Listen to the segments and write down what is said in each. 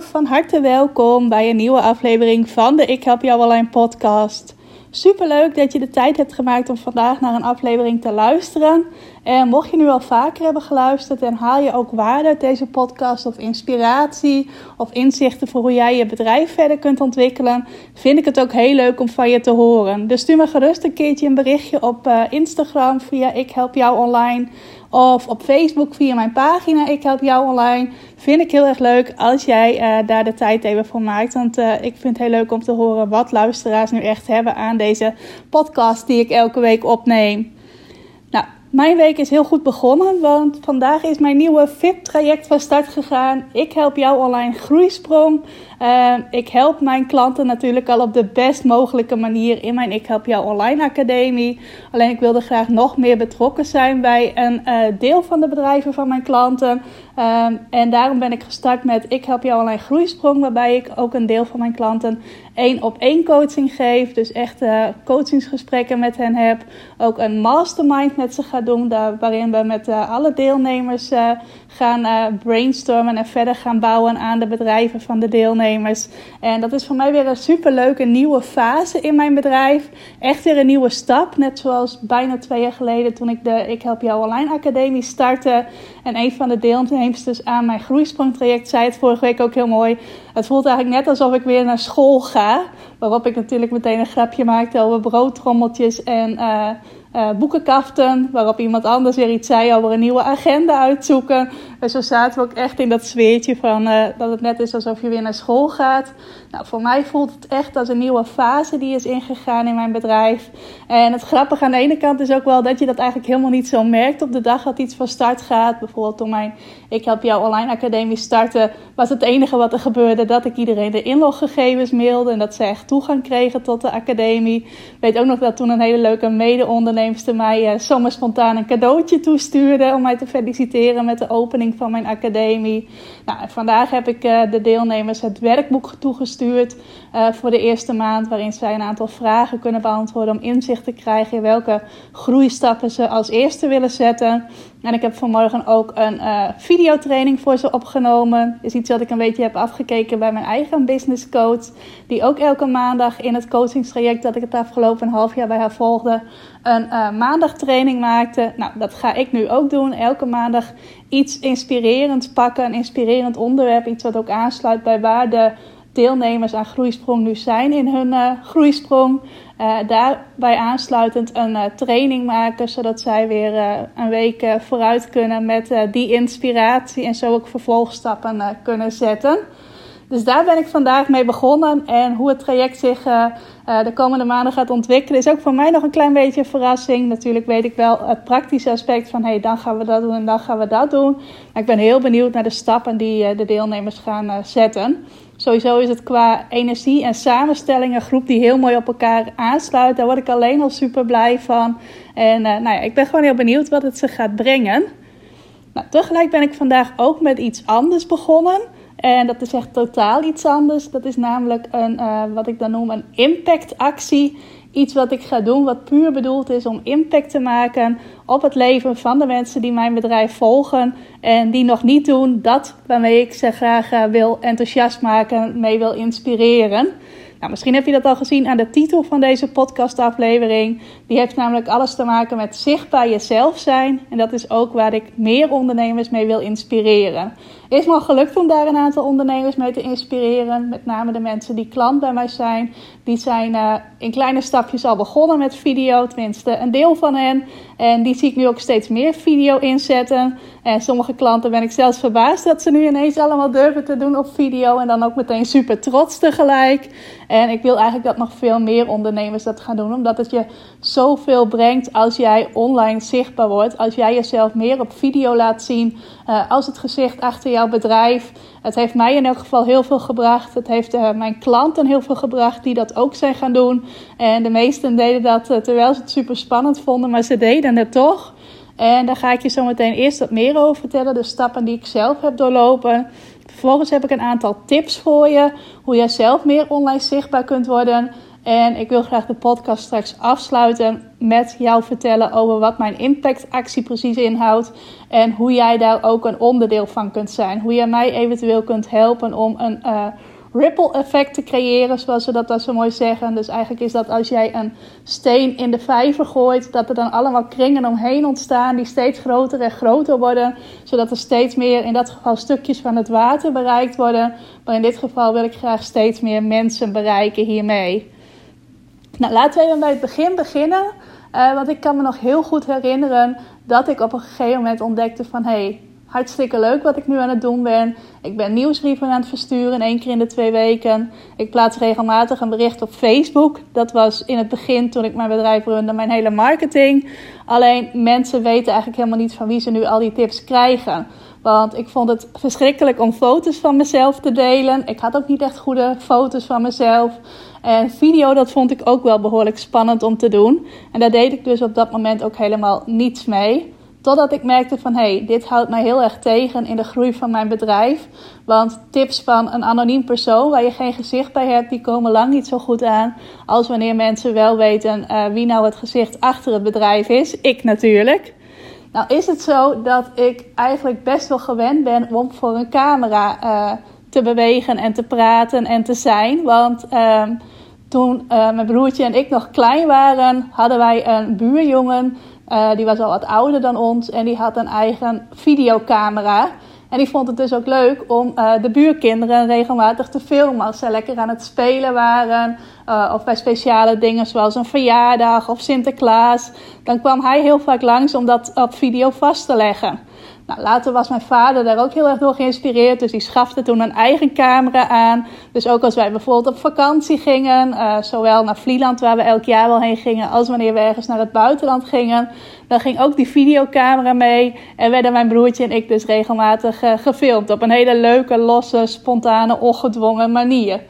Van harte welkom bij een nieuwe aflevering van de Ik Help Jou Online podcast. Super leuk dat je de tijd hebt gemaakt om vandaag naar een aflevering te luisteren. En mocht je nu al vaker hebben geluisterd en haal je ook waarde uit deze podcast of inspiratie of inzichten voor hoe jij je bedrijf verder kunt ontwikkelen, vind ik het ook heel leuk om van je te horen. Dus stuur me gerust een keertje een berichtje op uh, Instagram via Ik Help Jou Online of op Facebook via mijn pagina Ik Help Jou Online. Vind ik heel erg leuk als jij uh, daar de tijd even voor maakt. Want uh, ik vind het heel leuk om te horen wat luisteraars nu echt hebben aan deze podcast die ik elke week opneem. Mijn week is heel goed begonnen, want vandaag is mijn nieuwe VIP-traject van start gegaan. Ik help jou online groeisprong. Uh, ik help mijn klanten natuurlijk al op de best mogelijke manier in mijn Ik Help Jou Online Academie. Alleen ik wilde graag nog meer betrokken zijn bij een uh, deel van de bedrijven van mijn klanten. Uh, en daarom ben ik gestart met Ik Help Jou Online Groeisprong, waarbij ik ook een deel van mijn klanten één op één coaching geef. Dus echt uh, coachingsgesprekken met hen heb. Ook een mastermind met ze ga doen, daar, waarin we met uh, alle deelnemers uh, gaan uh, brainstormen en verder gaan bouwen aan de bedrijven van de deelnemers. En dat is voor mij weer een superleuke nieuwe fase in mijn bedrijf. Echt weer een nieuwe stap. Net zoals bijna twee jaar geleden toen ik de Ik Help Jou Online Academie startte. En een van de deelnemers aan mijn groeisprongtraject zei het vorige week ook heel mooi. Het voelt eigenlijk net alsof ik weer naar school ga. Waarop ik natuurlijk meteen een grapje maakte over broodtrommeltjes en... Uh, uh, boekenkaften, waarop iemand anders weer iets zei over een nieuwe agenda uitzoeken. En zo zaten we ook echt in dat sfeertje van uh, dat het net is alsof je weer naar school gaat. Nou, voor mij voelt het echt als een nieuwe fase die is ingegaan in mijn bedrijf. En het grappige aan de ene kant is ook wel dat je dat eigenlijk helemaal niet zo merkt op de dag dat iets van start gaat. Bijvoorbeeld toen mijn Ik Help Jou Online Academie startte, was het enige wat er gebeurde dat ik iedereen de inloggegevens mailde en dat ze echt toegang kregen tot de academie. Ik weet ook nog dat toen een hele leuke mede-onderneemster mij uh, zomaar spontaan een cadeautje toestuurde om mij te feliciteren met de opening van mijn academie. Nou, vandaag heb ik uh, de deelnemers het werkboek toegestuurd uh, voor de eerste maand, waarin zij een aantal vragen kunnen beantwoorden om inzicht te krijgen in welke groeistappen ze als eerste willen zetten. En ik heb vanmorgen ook een uh, videotraining voor ze opgenomen. Is iets wat ik een beetje heb afgekeken bij mijn eigen business coach. Die ook elke maandag in het coachingstraject dat ik het afgelopen half jaar bij haar volgde, een uh, maandagtraining maakte. Nou, dat ga ik nu ook doen. Elke maandag iets inspirerends pakken, een inspirerend onderwerp. Iets wat ook aansluit bij waar de deelnemers aan Groeisprong nu zijn in hun uh, groeisprong. Uh, daarbij aansluitend een uh, training maken, zodat zij weer een week vooruit kunnen met die inspiratie en zo ook vervolgstappen kunnen zetten. Dus daar ben ik vandaag mee begonnen. En hoe het traject zich de komende maanden gaat ontwikkelen, is ook voor mij nog een klein beetje een verrassing. Natuurlijk weet ik wel het praktische aspect van hey, dan gaan we dat doen en dan gaan we dat doen. Maar ik ben heel benieuwd naar de stappen die de deelnemers gaan zetten. Sowieso is het qua energie en samenstelling een groep die heel mooi op elkaar aansluit. Daar word ik alleen al super blij van. En uh, nou ja, ik ben gewoon heel benieuwd wat het ze gaat brengen. Nou, tegelijk ben ik vandaag ook met iets anders begonnen. En dat is echt totaal iets anders. Dat is namelijk een, uh, wat ik dan noem een impactactie. Iets wat ik ga doen wat puur bedoeld is om impact te maken op het leven van de mensen die mijn bedrijf volgen. En die nog niet doen dat waarmee ik ze graag uh, wil enthousiast maken, mee wil inspireren. Nou, misschien heb je dat al gezien aan de titel van deze podcastaflevering. Die heeft namelijk alles te maken met zichtbaar jezelf zijn. En dat is ook waar ik meer ondernemers mee wil inspireren. Is me al gelukt om daar een aantal ondernemers mee te inspireren. Met name de mensen die klant bij mij zijn. Die zijn uh, in kleine stapjes al begonnen met video. Tenminste, een deel van hen. En die zie ik nu ook steeds meer video inzetten. En sommige klanten ben ik zelfs verbaasd dat ze nu ineens allemaal durven te doen op video. En dan ook meteen super trots tegelijk. En ik wil eigenlijk dat nog veel meer ondernemers dat gaan doen. Omdat het je zoveel brengt als jij online zichtbaar wordt. Als jij jezelf meer op video laat zien. Uh, als het gezicht achter jou bedrijf. Het heeft mij in elk geval heel veel gebracht. Het heeft uh, mijn klanten heel veel gebracht die dat ook zijn gaan doen. En de meesten deden dat uh, terwijl ze het super spannend vonden, maar ze deden het toch. En daar ga ik je zo meteen eerst wat meer over vertellen. De stappen die ik zelf heb doorlopen. Vervolgens heb ik een aantal tips voor je. Hoe jij zelf meer online zichtbaar kunt worden. En ik wil graag de podcast straks afsluiten met jou vertellen over wat mijn impactactie precies inhoudt. En hoe jij daar ook een onderdeel van kunt zijn. Hoe jij mij eventueel kunt helpen om een uh, ripple effect te creëren, zoals ze dat, dat zo mooi zeggen. Dus eigenlijk is dat als jij een steen in de vijver gooit, dat er dan allemaal kringen omheen ontstaan die steeds groter en groter worden. Zodat er steeds meer, in dat geval stukjes van het water bereikt worden. Maar in dit geval wil ik graag steeds meer mensen bereiken hiermee. Nou, laten we even bij het begin beginnen. Uh, want ik kan me nog heel goed herinneren dat ik op een gegeven moment ontdekte van... hey, hartstikke leuk wat ik nu aan het doen ben. Ik ben nieuwsbrieven aan het versturen, één keer in de twee weken. Ik plaats regelmatig een bericht op Facebook. Dat was in het begin, toen ik mijn bedrijf runde, mijn hele marketing. Alleen mensen weten eigenlijk helemaal niet van wie ze nu al die tips krijgen. Want ik vond het verschrikkelijk om foto's van mezelf te delen. Ik had ook niet echt goede foto's van mezelf. En video, dat vond ik ook wel behoorlijk spannend om te doen. En daar deed ik dus op dat moment ook helemaal niets mee. Totdat ik merkte van, hé, hey, dit houdt mij heel erg tegen in de groei van mijn bedrijf. Want tips van een anoniem persoon waar je geen gezicht bij hebt, die komen lang niet zo goed aan. Als wanneer mensen wel weten uh, wie nou het gezicht achter het bedrijf is. Ik natuurlijk. Nou is het zo dat ik eigenlijk best wel gewend ben om voor een camera uh, te bewegen en te praten en te zijn. Want uh, toen uh, mijn broertje en ik nog klein waren, hadden wij een buurjongen. Uh, die was al wat ouder dan ons en die had een eigen videocamera. En die vond het dus ook leuk om uh, de buurkinderen regelmatig te filmen als ze lekker aan het spelen waren. Of bij speciale dingen zoals een verjaardag of Sinterklaas. Dan kwam hij heel vaak langs om dat op video vast te leggen. Nou, later was mijn vader daar ook heel erg door geïnspireerd. Dus die schafte toen een eigen camera aan. Dus ook als wij bijvoorbeeld op vakantie gingen, uh, zowel naar Vlieland, waar we elk jaar wel heen gingen, als wanneer we ergens naar het buitenland gingen, dan ging ook die videocamera mee. En werden mijn broertje en ik dus regelmatig uh, gefilmd. Op een hele leuke, losse, spontane, ongedwongen manier.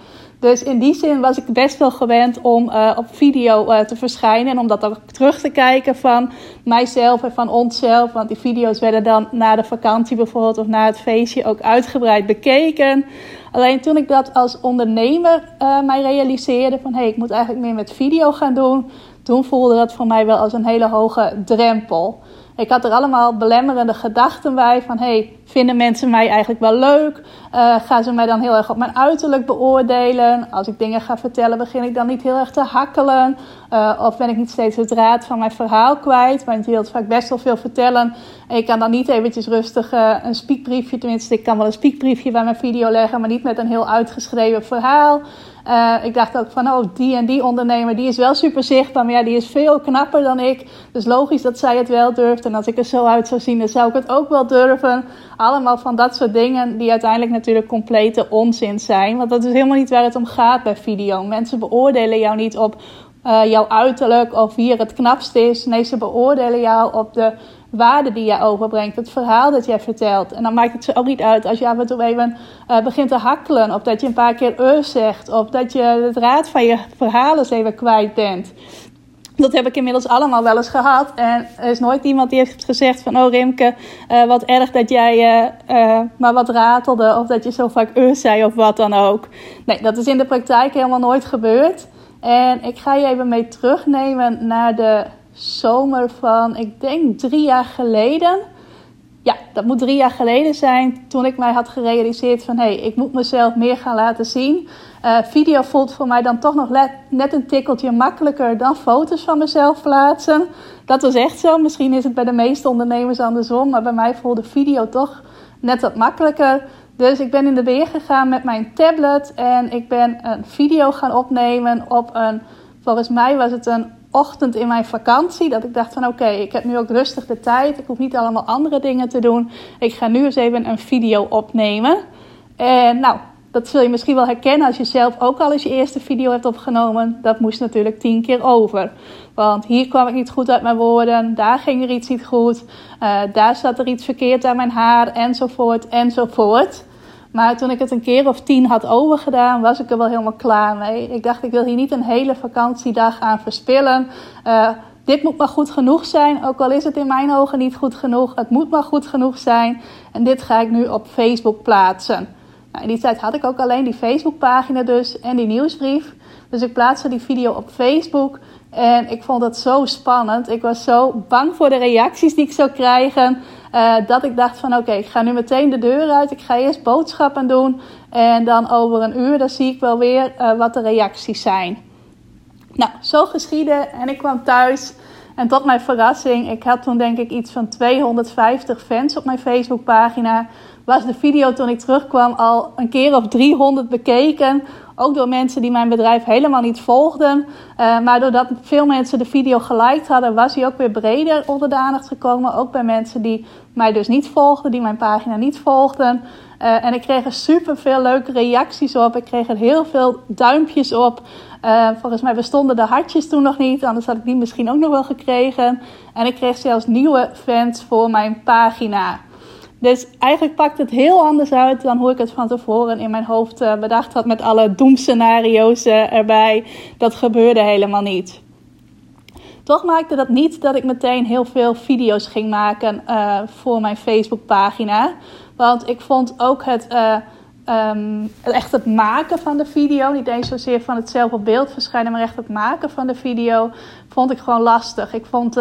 Dus in die zin was ik best wel gewend om uh, op video uh, te verschijnen. En om dat ook terug te kijken van mijzelf en van onszelf. Want die video's werden dan na de vakantie bijvoorbeeld of na het feestje ook uitgebreid bekeken. Alleen toen ik dat als ondernemer uh, mij realiseerde van hé, hey, ik moet eigenlijk meer met video gaan doen. Toen voelde dat voor mij wel als een hele hoge drempel. Ik had er allemaal belemmerende gedachten bij van hey, vinden mensen mij eigenlijk wel leuk? Uh, gaan ze mij dan heel erg op mijn uiterlijk beoordelen? Als ik dingen ga vertellen, begin ik dan niet heel erg te hakkelen? Uh, of ben ik niet steeds het draad van mijn verhaal kwijt? Want je wilt vaak best wel veel vertellen. En je kan dan niet eventjes rustig uh, een spiekbriefje, tenminste ik kan wel een spiekbriefje bij mijn video leggen, maar niet met een heel uitgeschreven verhaal. Uh, ik dacht ook van, oh, die en die ondernemer, die is wel super zichtbaar, maar ja, die is veel knapper dan ik. Dus logisch dat zij het wel durft. En als ik er zo uit zou zien, dan zou ik het ook wel durven. Allemaal van dat soort dingen die uiteindelijk natuurlijk complete onzin zijn. Want dat is helemaal niet waar het om gaat bij video. Mensen beoordelen jou niet op uh, jouw uiterlijk of wie er het knapst is. Nee, ze beoordelen jou op de waarde die jij overbrengt, het verhaal dat jij vertelt. En dan maakt het ook niet uit als je af en toe even uh, begint te hakkelen, of dat je een paar keer uh zegt, of dat je het raad van je verhalen eens even kwijt bent. Dat heb ik inmiddels allemaal wel eens gehad. En er is nooit iemand die heeft gezegd van... Oh Rimke, uh, wat erg dat jij maar wat ratelde. Of dat je zo vaak uh zei of wat dan ook. Nee, dat is in de praktijk helemaal nooit gebeurd. En ik ga je even mee terugnemen naar de zomer van, ik denk drie jaar geleden. Ja, dat moet drie jaar geleden zijn. Toen ik mij had gerealiseerd van hé, hey, ik moet mezelf meer gaan laten zien. Uh, video voelt voor mij dan toch nog net een tikkeltje makkelijker dan foto's van mezelf plaatsen. Dat was echt zo. Misschien is het bij de meeste ondernemers andersom. Maar bij mij voelde video toch net wat makkelijker. Dus ik ben in de weer gegaan met mijn tablet. En ik ben een video gaan opnemen op een. Volgens mij was het een ochtend in mijn vakantie. Dat ik dacht van oké, ik heb nu ook rustig de tijd. Ik hoef niet allemaal andere dingen te doen. Ik ga nu eens even een video opnemen. En nou, dat zul je misschien wel herkennen als je zelf ook al eens je eerste video hebt opgenomen. Dat moest natuurlijk tien keer over. Want hier kwam ik niet goed uit mijn woorden, daar ging er iets niet goed, uh, daar zat er iets verkeerd aan mijn haar, enzovoort, enzovoort. Maar toen ik het een keer of tien had overgedaan, was ik er wel helemaal klaar mee. Ik dacht, ik wil hier niet een hele vakantiedag aan verspillen. Uh, dit moet maar goed genoeg zijn, ook al is het in mijn ogen niet goed genoeg. Het moet maar goed genoeg zijn. En dit ga ik nu op Facebook plaatsen. Nou, in die tijd had ik ook alleen die Facebookpagina dus en die nieuwsbrief. Dus ik plaatste die video op Facebook. En ik vond het zo spannend. Ik was zo bang voor de reacties die ik zou krijgen. Uh, dat ik dacht van oké, ik ga nu meteen de deur uit. Ik ga eerst boodschappen doen. En dan over een uur dan zie ik wel weer uh, wat de reacties zijn. Nou, zo geschiedde. En ik kwam thuis. En tot mijn verrassing, ik had toen denk ik iets van 250 fans op mijn Facebookpagina. Was de video toen ik terugkwam al een keer of 300 bekeken. Ook door mensen die mijn bedrijf helemaal niet volgden. Uh, maar doordat veel mensen de video geliked hadden, was hij ook weer breder onder de aandacht gekomen. Ook bij mensen die mij dus niet volgden, die mijn pagina niet volgden. Uh, en ik kreeg er super veel leuke reacties op. Ik kreeg er heel veel duimpjes op. Uh, volgens mij bestonden de hartjes toen nog niet, anders had ik die misschien ook nog wel gekregen. En ik kreeg zelfs nieuwe fans voor mijn pagina. Dus eigenlijk pakt het heel anders uit dan hoe ik het van tevoren in mijn hoofd uh, bedacht had met alle doemscenario's uh, erbij. Dat gebeurde helemaal niet. Toch maakte dat niet dat ik meteen heel veel video's ging maken uh, voor mijn Facebookpagina. Want ik vond ook het, um, echt het maken van de video, niet eens zozeer van het zelf op beeld verschijnen, maar echt het maken van de video, vond ik gewoon lastig. Ik vond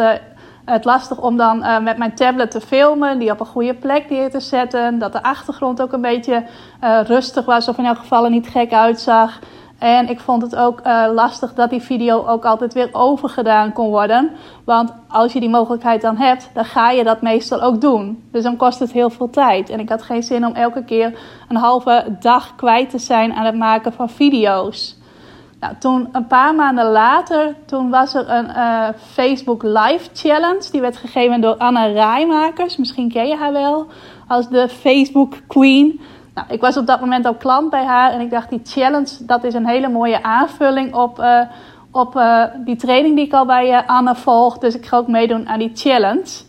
het lastig om dan uh, met mijn tablet te filmen, die op een goede plek neer te zetten. Dat de achtergrond ook een beetje uh, rustig was, of in elk geval er niet gek uitzag. En ik vond het ook uh, lastig dat die video ook altijd weer overgedaan kon worden. Want als je die mogelijkheid dan hebt, dan ga je dat meestal ook doen. Dus dan kost het heel veel tijd. En ik had geen zin om elke keer een halve dag kwijt te zijn aan het maken van video's. Nou, toen een paar maanden later, toen was er een uh, Facebook Live Challenge. Die werd gegeven door Anna Rijmakers. Misschien ken je haar wel als de Facebook Queen. Nou, ik was op dat moment ook klant bij haar en ik dacht die challenge, dat is een hele mooie aanvulling op, uh, op uh, die training die ik al bij Anna volg. Dus ik ga ook meedoen aan die challenge.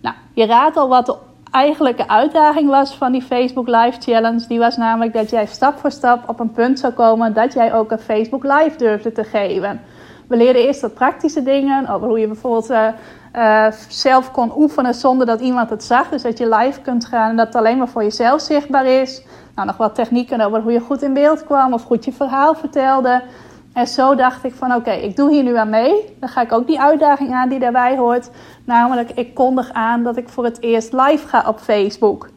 Nou, je raadt al wat de eigenlijke uitdaging was van die Facebook Live Challenge. Die was namelijk dat jij stap voor stap op een punt zou komen dat jij ook een Facebook Live durfde te geven. We leerden eerst wat praktische dingen over hoe je bijvoorbeeld uh, uh, zelf kon oefenen zonder dat iemand het zag. Dus dat je live kunt gaan en dat het alleen maar voor jezelf zichtbaar is. Nou, nog wat technieken over hoe je goed in beeld kwam of goed je verhaal vertelde. En zo dacht ik van oké, ik doe hier nu aan mee. Dan ga ik ook die uitdaging aan die daarbij hoort. Namelijk, ik kondig aan dat ik voor het eerst live ga op Facebook.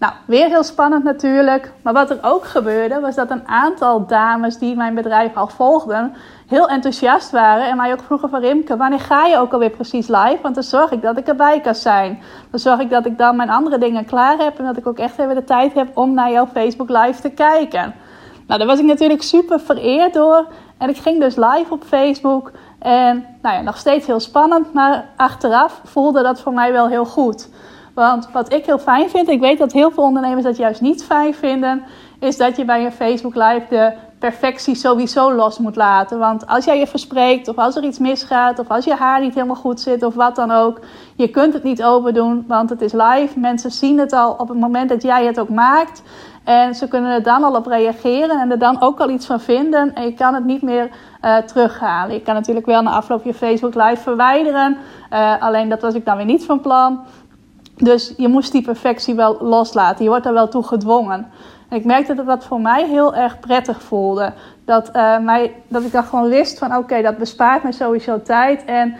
Nou, weer heel spannend natuurlijk. Maar wat er ook gebeurde, was dat een aantal dames die mijn bedrijf al volgden, heel enthousiast waren. En mij ook vroegen van Rimke, wanneer ga je ook alweer precies live? Want dan zorg ik dat ik erbij kan zijn. Dan zorg ik dat ik dan mijn andere dingen klaar heb. En dat ik ook echt even de tijd heb om naar jouw Facebook live te kijken. Nou, daar was ik natuurlijk super vereerd door. En ik ging dus live op Facebook. En nou ja, nog steeds heel spannend, maar achteraf voelde dat voor mij wel heel goed. Want wat ik heel fijn vind, ik weet dat heel veel ondernemers dat juist niet fijn vinden, is dat je bij een Facebook Live de perfectie sowieso los moet laten. Want als jij je verspreekt, of als er iets misgaat, of als je haar niet helemaal goed zit, of wat dan ook, je kunt het niet overdoen, want het is live. Mensen zien het al op het moment dat jij het ook maakt. En ze kunnen er dan al op reageren en er dan ook al iets van vinden. En je kan het niet meer uh, terughalen. Je kan natuurlijk wel na afloop je Facebook Live verwijderen. Uh, alleen dat was ik dan weer niet van plan. Dus je moest die perfectie wel loslaten. Je wordt er wel toe gedwongen. En ik merkte dat dat voor mij heel erg prettig voelde. Dat, uh, mij, dat ik dan gewoon wist van oké, dat bespaart me sowieso tijd. En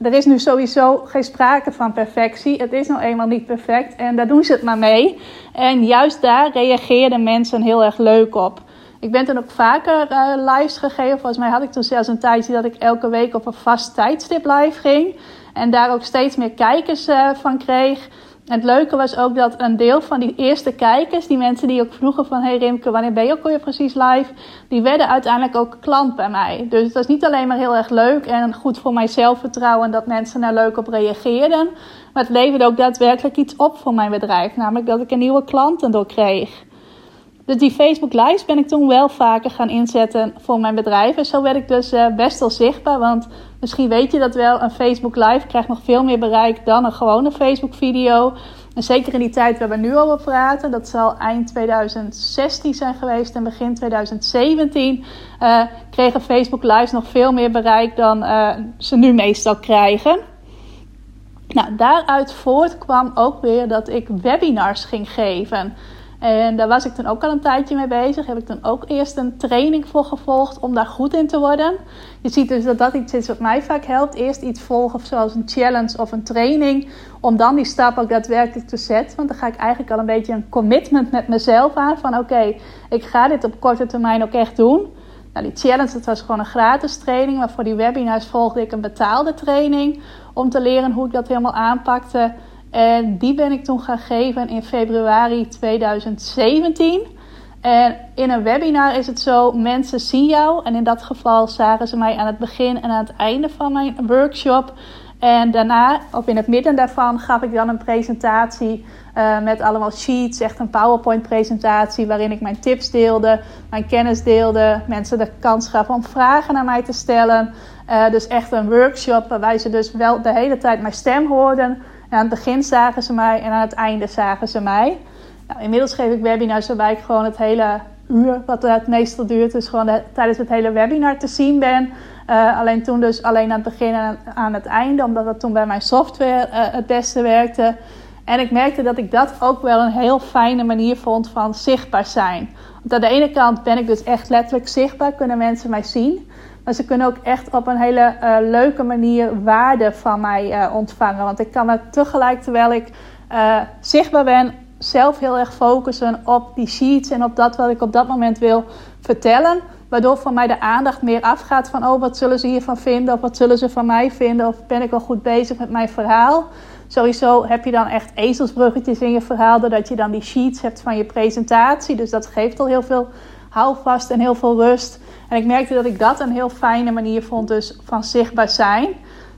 er is nu sowieso geen sprake van perfectie. Het is nou eenmaal niet perfect en daar doen ze het maar mee. En juist daar reageerden mensen heel erg leuk op. Ik ben toen ook vaker uh, lives gegeven. Volgens mij had ik toen zelfs een tijdje dat ik elke week op een vast tijdstip live ging. En daar ook steeds meer kijkers uh, van kreeg. En het leuke was ook dat een deel van die eerste kijkers, die mensen die ook vroegen van... Hey Rimke, wanneer ben je ook weer precies live? Die werden uiteindelijk ook klant bij mij. Dus het was niet alleen maar heel erg leuk en goed voor mijn zelfvertrouwen dat mensen er leuk op reageerden. Maar het leverde ook daadwerkelijk iets op voor mijn bedrijf. Namelijk dat ik een nieuwe klanten door kreeg. Dus die Facebook Lives ben ik toen wel vaker gaan inzetten voor mijn bedrijf. En zo werd ik dus uh, best wel zichtbaar. Want misschien weet je dat wel, een Facebook Live krijgt nog veel meer bereik dan een gewone Facebook video. En zeker in die tijd waar we nu over praten, dat zal eind 2016 zijn geweest en begin 2017, uh, kregen Facebook Lives nog veel meer bereik dan uh, ze nu meestal krijgen. Nou, daaruit voort kwam ook weer dat ik webinars ging geven. En daar was ik toen ook al een tijdje mee bezig. Heb ik toen ook eerst een training voor gevolgd om daar goed in te worden. Je ziet dus dat dat iets is wat mij vaak helpt. Eerst iets volgen zoals een challenge of een training. Om dan die stap ook daadwerkelijk te zetten. Want dan ga ik eigenlijk al een beetje een commitment met mezelf aan. Van oké, ik ga dit op korte termijn ook echt doen. Nou, die challenge dat was gewoon een gratis training. Maar voor die webinars volgde ik een betaalde training. Om te leren hoe ik dat helemaal aanpakte. En die ben ik toen gaan geven in februari 2017. En in een webinar is het zo: mensen zien jou. En in dat geval zagen ze mij aan het begin en aan het einde van mijn workshop. En daarna, of in het midden daarvan, gaf ik dan een presentatie uh, met allemaal sheets. Echt een PowerPoint-presentatie waarin ik mijn tips deelde, mijn kennis deelde. Mensen de kans gaf om vragen naar mij te stellen. Uh, dus echt een workshop waarbij ze dus wel de hele tijd mijn stem hoorden aan het begin zagen ze mij en aan het einde zagen ze mij. Nou, inmiddels geef ik webinars waarbij ik gewoon het hele uur, wat het meestal duurt, dus gewoon tijdens het hele webinar te zien ben. Uh, alleen toen dus alleen aan het begin en aan het einde, omdat dat toen bij mijn software uh, het beste werkte. En ik merkte dat ik dat ook wel een heel fijne manier vond van zichtbaar zijn. Want aan de ene kant ben ik dus echt letterlijk zichtbaar, kunnen mensen mij zien. Maar ze kunnen ook echt op een hele uh, leuke manier waarde van mij uh, ontvangen. Want ik kan me tegelijk, terwijl ik uh, zichtbaar ben, zelf heel erg focussen op die sheets en op dat wat ik op dat moment wil vertellen. Waardoor van mij de aandacht meer afgaat van, oh, wat zullen ze hiervan vinden? Of wat zullen ze van mij vinden? Of ben ik al goed bezig met mijn verhaal? Sowieso heb je dan echt ezelsbruggetjes in je verhaal, doordat je dan die sheets hebt van je presentatie. Dus dat geeft al heel veel houvast en heel veel rust. En ik merkte dat ik dat een heel fijne manier vond dus van zichtbaar zijn.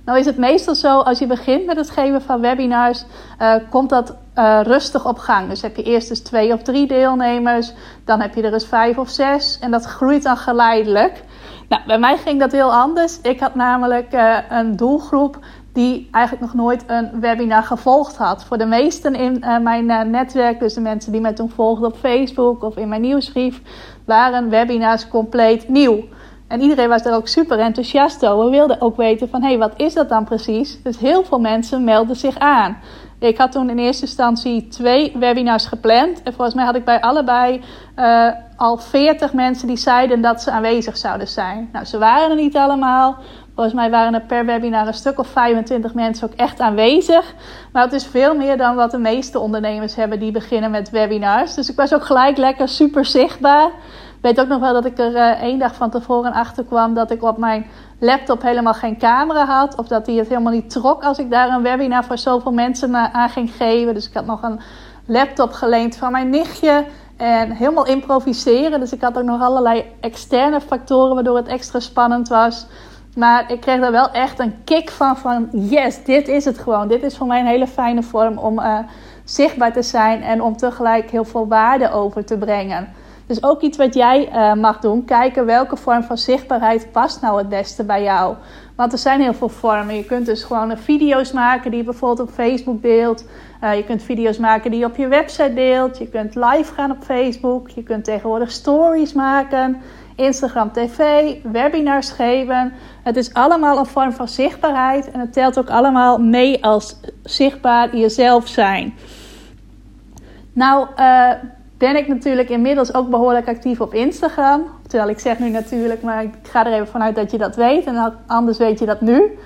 Nou is het meestal zo, als je begint met het geven van webinars, uh, komt dat uh, rustig op gang. Dus heb je eerst eens twee of drie deelnemers, dan heb je er eens vijf of zes en dat groeit dan geleidelijk. Nou, bij mij ging dat heel anders. Ik had namelijk uh, een doelgroep die eigenlijk nog nooit een webinar gevolgd had. Voor de meesten in mijn netwerk, dus de mensen die mij toen volgden op Facebook of in mijn nieuwsbrief, waren webinars compleet nieuw. En iedereen was er ook super enthousiast over. We wilden ook weten van, hé, hey, wat is dat dan precies? Dus heel veel mensen melden zich aan. Ik had toen in eerste instantie twee webinars gepland. En volgens mij had ik bij allebei uh, al 40 mensen die zeiden dat ze aanwezig zouden zijn. Nou, ze waren er niet allemaal. Volgens mij waren er per webinar een stuk of 25 mensen ook echt aanwezig. Maar het is veel meer dan wat de meeste ondernemers hebben die beginnen met webinars. Dus ik was ook gelijk lekker super zichtbaar. Ik weet ook nog wel dat ik er uh, één dag van tevoren achter kwam dat ik op mijn laptop helemaal geen camera had. Of dat hij het helemaal niet trok als ik daar een webinar voor zoveel mensen aan ging geven. Dus ik had nog een laptop geleend van mijn nichtje. En helemaal improviseren. Dus ik had ook nog allerlei externe factoren waardoor het extra spannend was. Maar ik kreeg daar wel echt een kick van, van yes, dit is het gewoon. Dit is voor mij een hele fijne vorm om uh, zichtbaar te zijn en om tegelijk heel veel waarde over te brengen. Dus ook iets wat jij uh, mag doen. Kijken welke vorm van zichtbaarheid past nou het beste bij jou. Want er zijn heel veel vormen. Je kunt dus gewoon video's maken die je bijvoorbeeld op Facebook deelt. Uh, je kunt video's maken die je op je website deelt. Je kunt live gaan op Facebook. Je kunt tegenwoordig stories maken. Instagram TV, webinars geven. Het is allemaal een vorm van zichtbaarheid en het telt ook allemaal mee als zichtbaar jezelf zijn. Nou, uh, ben ik natuurlijk inmiddels ook behoorlijk actief op Instagram. Terwijl ik zeg nu natuurlijk, maar ik ga er even vanuit dat je dat weet. En anders weet je dat nu.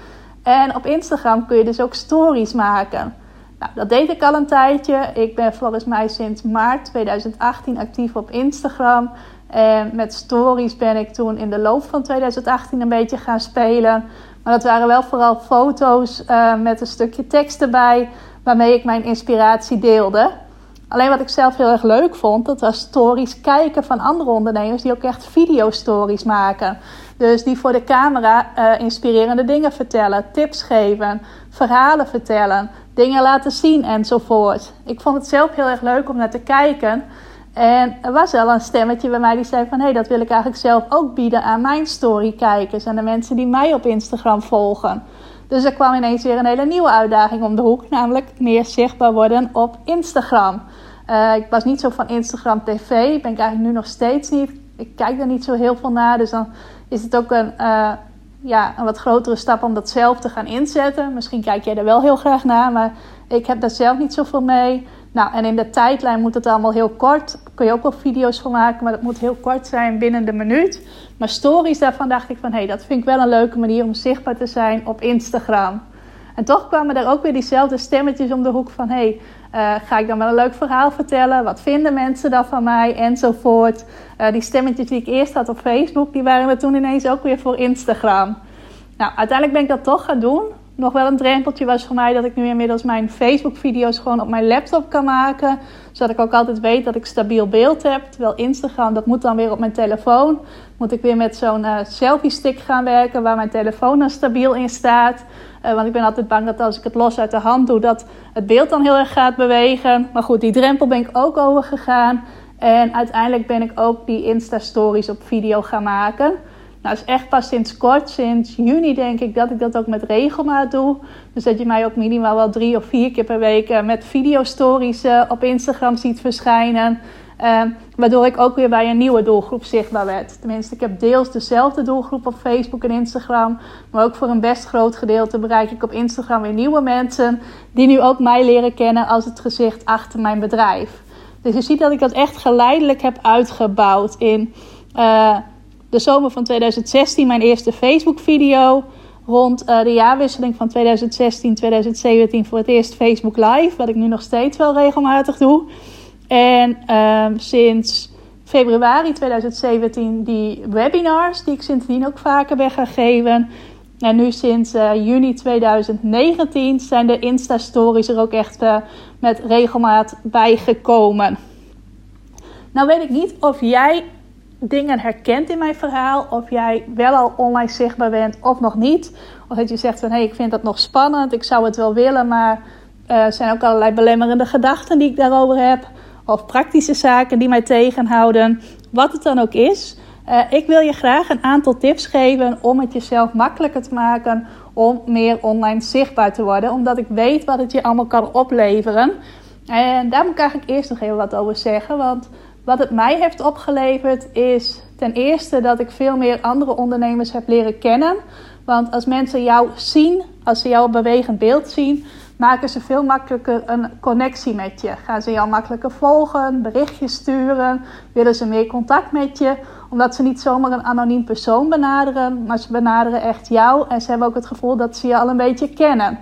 En op Instagram kun je dus ook stories maken. Nou, dat deed ik al een tijdje. Ik ben volgens mij sinds maart 2018 actief op Instagram. En met stories ben ik toen in de loop van 2018 een beetje gaan spelen. Maar dat waren wel vooral foto's uh, met een stukje tekst erbij, waarmee ik mijn inspiratie deelde. Alleen wat ik zelf heel erg leuk vond, dat was stories kijken van andere ondernemers die ook echt video-stories maken. Dus die voor de camera uh, inspirerende dingen vertellen, tips geven, verhalen vertellen, dingen laten zien enzovoort. Ik vond het zelf heel erg leuk om naar te kijken. En er was wel een stemmetje bij mij die zei van... hé, hey, dat wil ik eigenlijk zelf ook bieden aan mijn story-kijkers... en de mensen die mij op Instagram volgen. Dus er kwam ineens weer een hele nieuwe uitdaging om de hoek... namelijk meer zichtbaar worden op Instagram. Uh, ik was niet zo van Instagram TV, ben ik eigenlijk nu nog steeds niet. Ik kijk er niet zo heel veel naar, dus dan is het ook een... Uh, ja, een wat grotere stap om dat zelf te gaan inzetten. Misschien kijk jij er wel heel graag naar, maar ik heb daar zelf niet zoveel mee. Nou, en in de tijdlijn moet het allemaal heel kort. Kun je ook wel video's van maken, maar dat moet heel kort zijn binnen de minuut. Maar stories, daarvan dacht ik van, hé, hey, dat vind ik wel een leuke manier om zichtbaar te zijn op Instagram. En toch kwamen er ook weer diezelfde stemmetjes om de hoek van, hé, hey, uh, ga ik dan wel een leuk verhaal vertellen? Wat vinden mensen dan van mij? Enzovoort. Uh, die stemmetjes die ik eerst had op Facebook, die waren er toen ineens ook weer voor Instagram. Nou, uiteindelijk ben ik dat toch gaan doen nog wel een drempeltje was voor mij dat ik nu inmiddels mijn Facebook-video's gewoon op mijn laptop kan maken. Zodat ik ook altijd weet dat ik stabiel beeld heb. Terwijl Instagram, dat moet dan weer op mijn telefoon. Moet ik weer met zo'n uh, selfie-stick gaan werken waar mijn telefoon dan stabiel in staat. Uh, want ik ben altijd bang dat als ik het los uit de hand doe, dat het beeld dan heel erg gaat bewegen. Maar goed, die drempel ben ik ook overgegaan. En uiteindelijk ben ik ook die Insta-stories op video gaan maken. Nou, is echt pas sinds kort, sinds juni denk ik, dat ik dat ook met regelmaat doe. Dus dat je mij ook minimaal wel drie of vier keer per week uh, met videostories uh, op Instagram ziet verschijnen. Uh, waardoor ik ook weer bij een nieuwe doelgroep zichtbaar werd. Tenminste, ik heb deels dezelfde doelgroep op Facebook en Instagram. Maar ook voor een best groot gedeelte bereik ik op Instagram weer nieuwe mensen. Die nu ook mij leren kennen als het gezicht achter mijn bedrijf. Dus je ziet dat ik dat echt geleidelijk heb uitgebouwd in de zomer van 2016 mijn eerste Facebook-video. Rond uh, de jaarwisseling van 2016-2017 voor het eerst Facebook Live. Wat ik nu nog steeds wel regelmatig doe. En uh, sinds februari 2017 die webinars, die ik sindsdien ook vaker ben gaan geven. En nu sinds uh, juni 2019 zijn de Insta-stories er ook echt uh, met regelmaat bijgekomen. Nou weet ik niet of jij dingen herkent in mijn verhaal. Of jij wel al online zichtbaar bent of nog niet. Of dat je zegt van hé, hey, ik vind dat nog spannend. Ik zou het wel willen, maar uh, er zijn ook allerlei belemmerende gedachten die ik daarover heb. Of praktische zaken die mij tegenhouden. Wat het dan ook is. Uh, ik wil je graag een aantal tips geven om het jezelf makkelijker te maken om meer online zichtbaar te worden. Omdat ik weet wat het je allemaal kan opleveren. En daar moet ik eigenlijk eerst nog even wat over zeggen. Want wat het mij heeft opgeleverd is ten eerste dat ik veel meer andere ondernemers heb leren kennen. Want als mensen jou zien, als ze jouw bewegend beeld zien, maken ze veel makkelijker een connectie met je. Gaan ze jou makkelijker volgen, berichtjes sturen, willen ze meer contact met je. Omdat ze niet zomaar een anoniem persoon benaderen, maar ze benaderen echt jou. En ze hebben ook het gevoel dat ze je al een beetje kennen.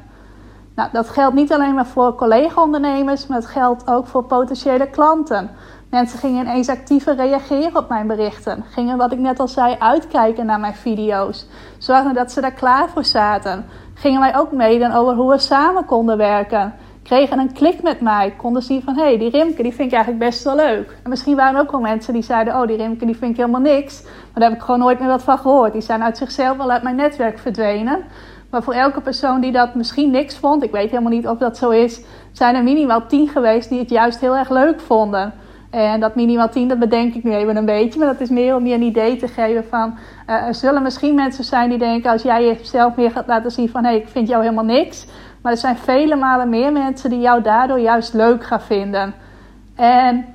Nou, dat geldt niet alleen maar voor collega-ondernemers, maar het geldt ook voor potentiële klanten. Mensen gingen ineens actiever reageren op mijn berichten. Gingen, wat ik net al zei, uitkijken naar mijn video's. Zorgden dat ze daar klaar voor zaten. Gingen mij ook meden over hoe we samen konden werken. Kregen een klik met mij. Konden zien van, hé, hey, die Rimke die vind ik eigenlijk best wel leuk. En misschien waren er ook wel mensen die zeiden, oh, die Rimke die vind ik helemaal niks. Maar daar heb ik gewoon nooit meer wat van gehoord. Die zijn uit zichzelf wel uit mijn netwerk verdwenen. Maar voor elke persoon die dat misschien niks vond, ik weet helemaal niet of dat zo is, zijn er minimaal tien geweest die het juist heel erg leuk vonden. En dat minimaal 10, dat bedenk ik nu even een beetje. Maar dat is meer om je een idee te geven van... Uh, er zullen misschien mensen zijn die denken... als jij jezelf meer gaat laten zien van... hé, ik vind jou helemaal niks. Maar er zijn vele malen meer mensen die jou daardoor juist leuk gaan vinden. En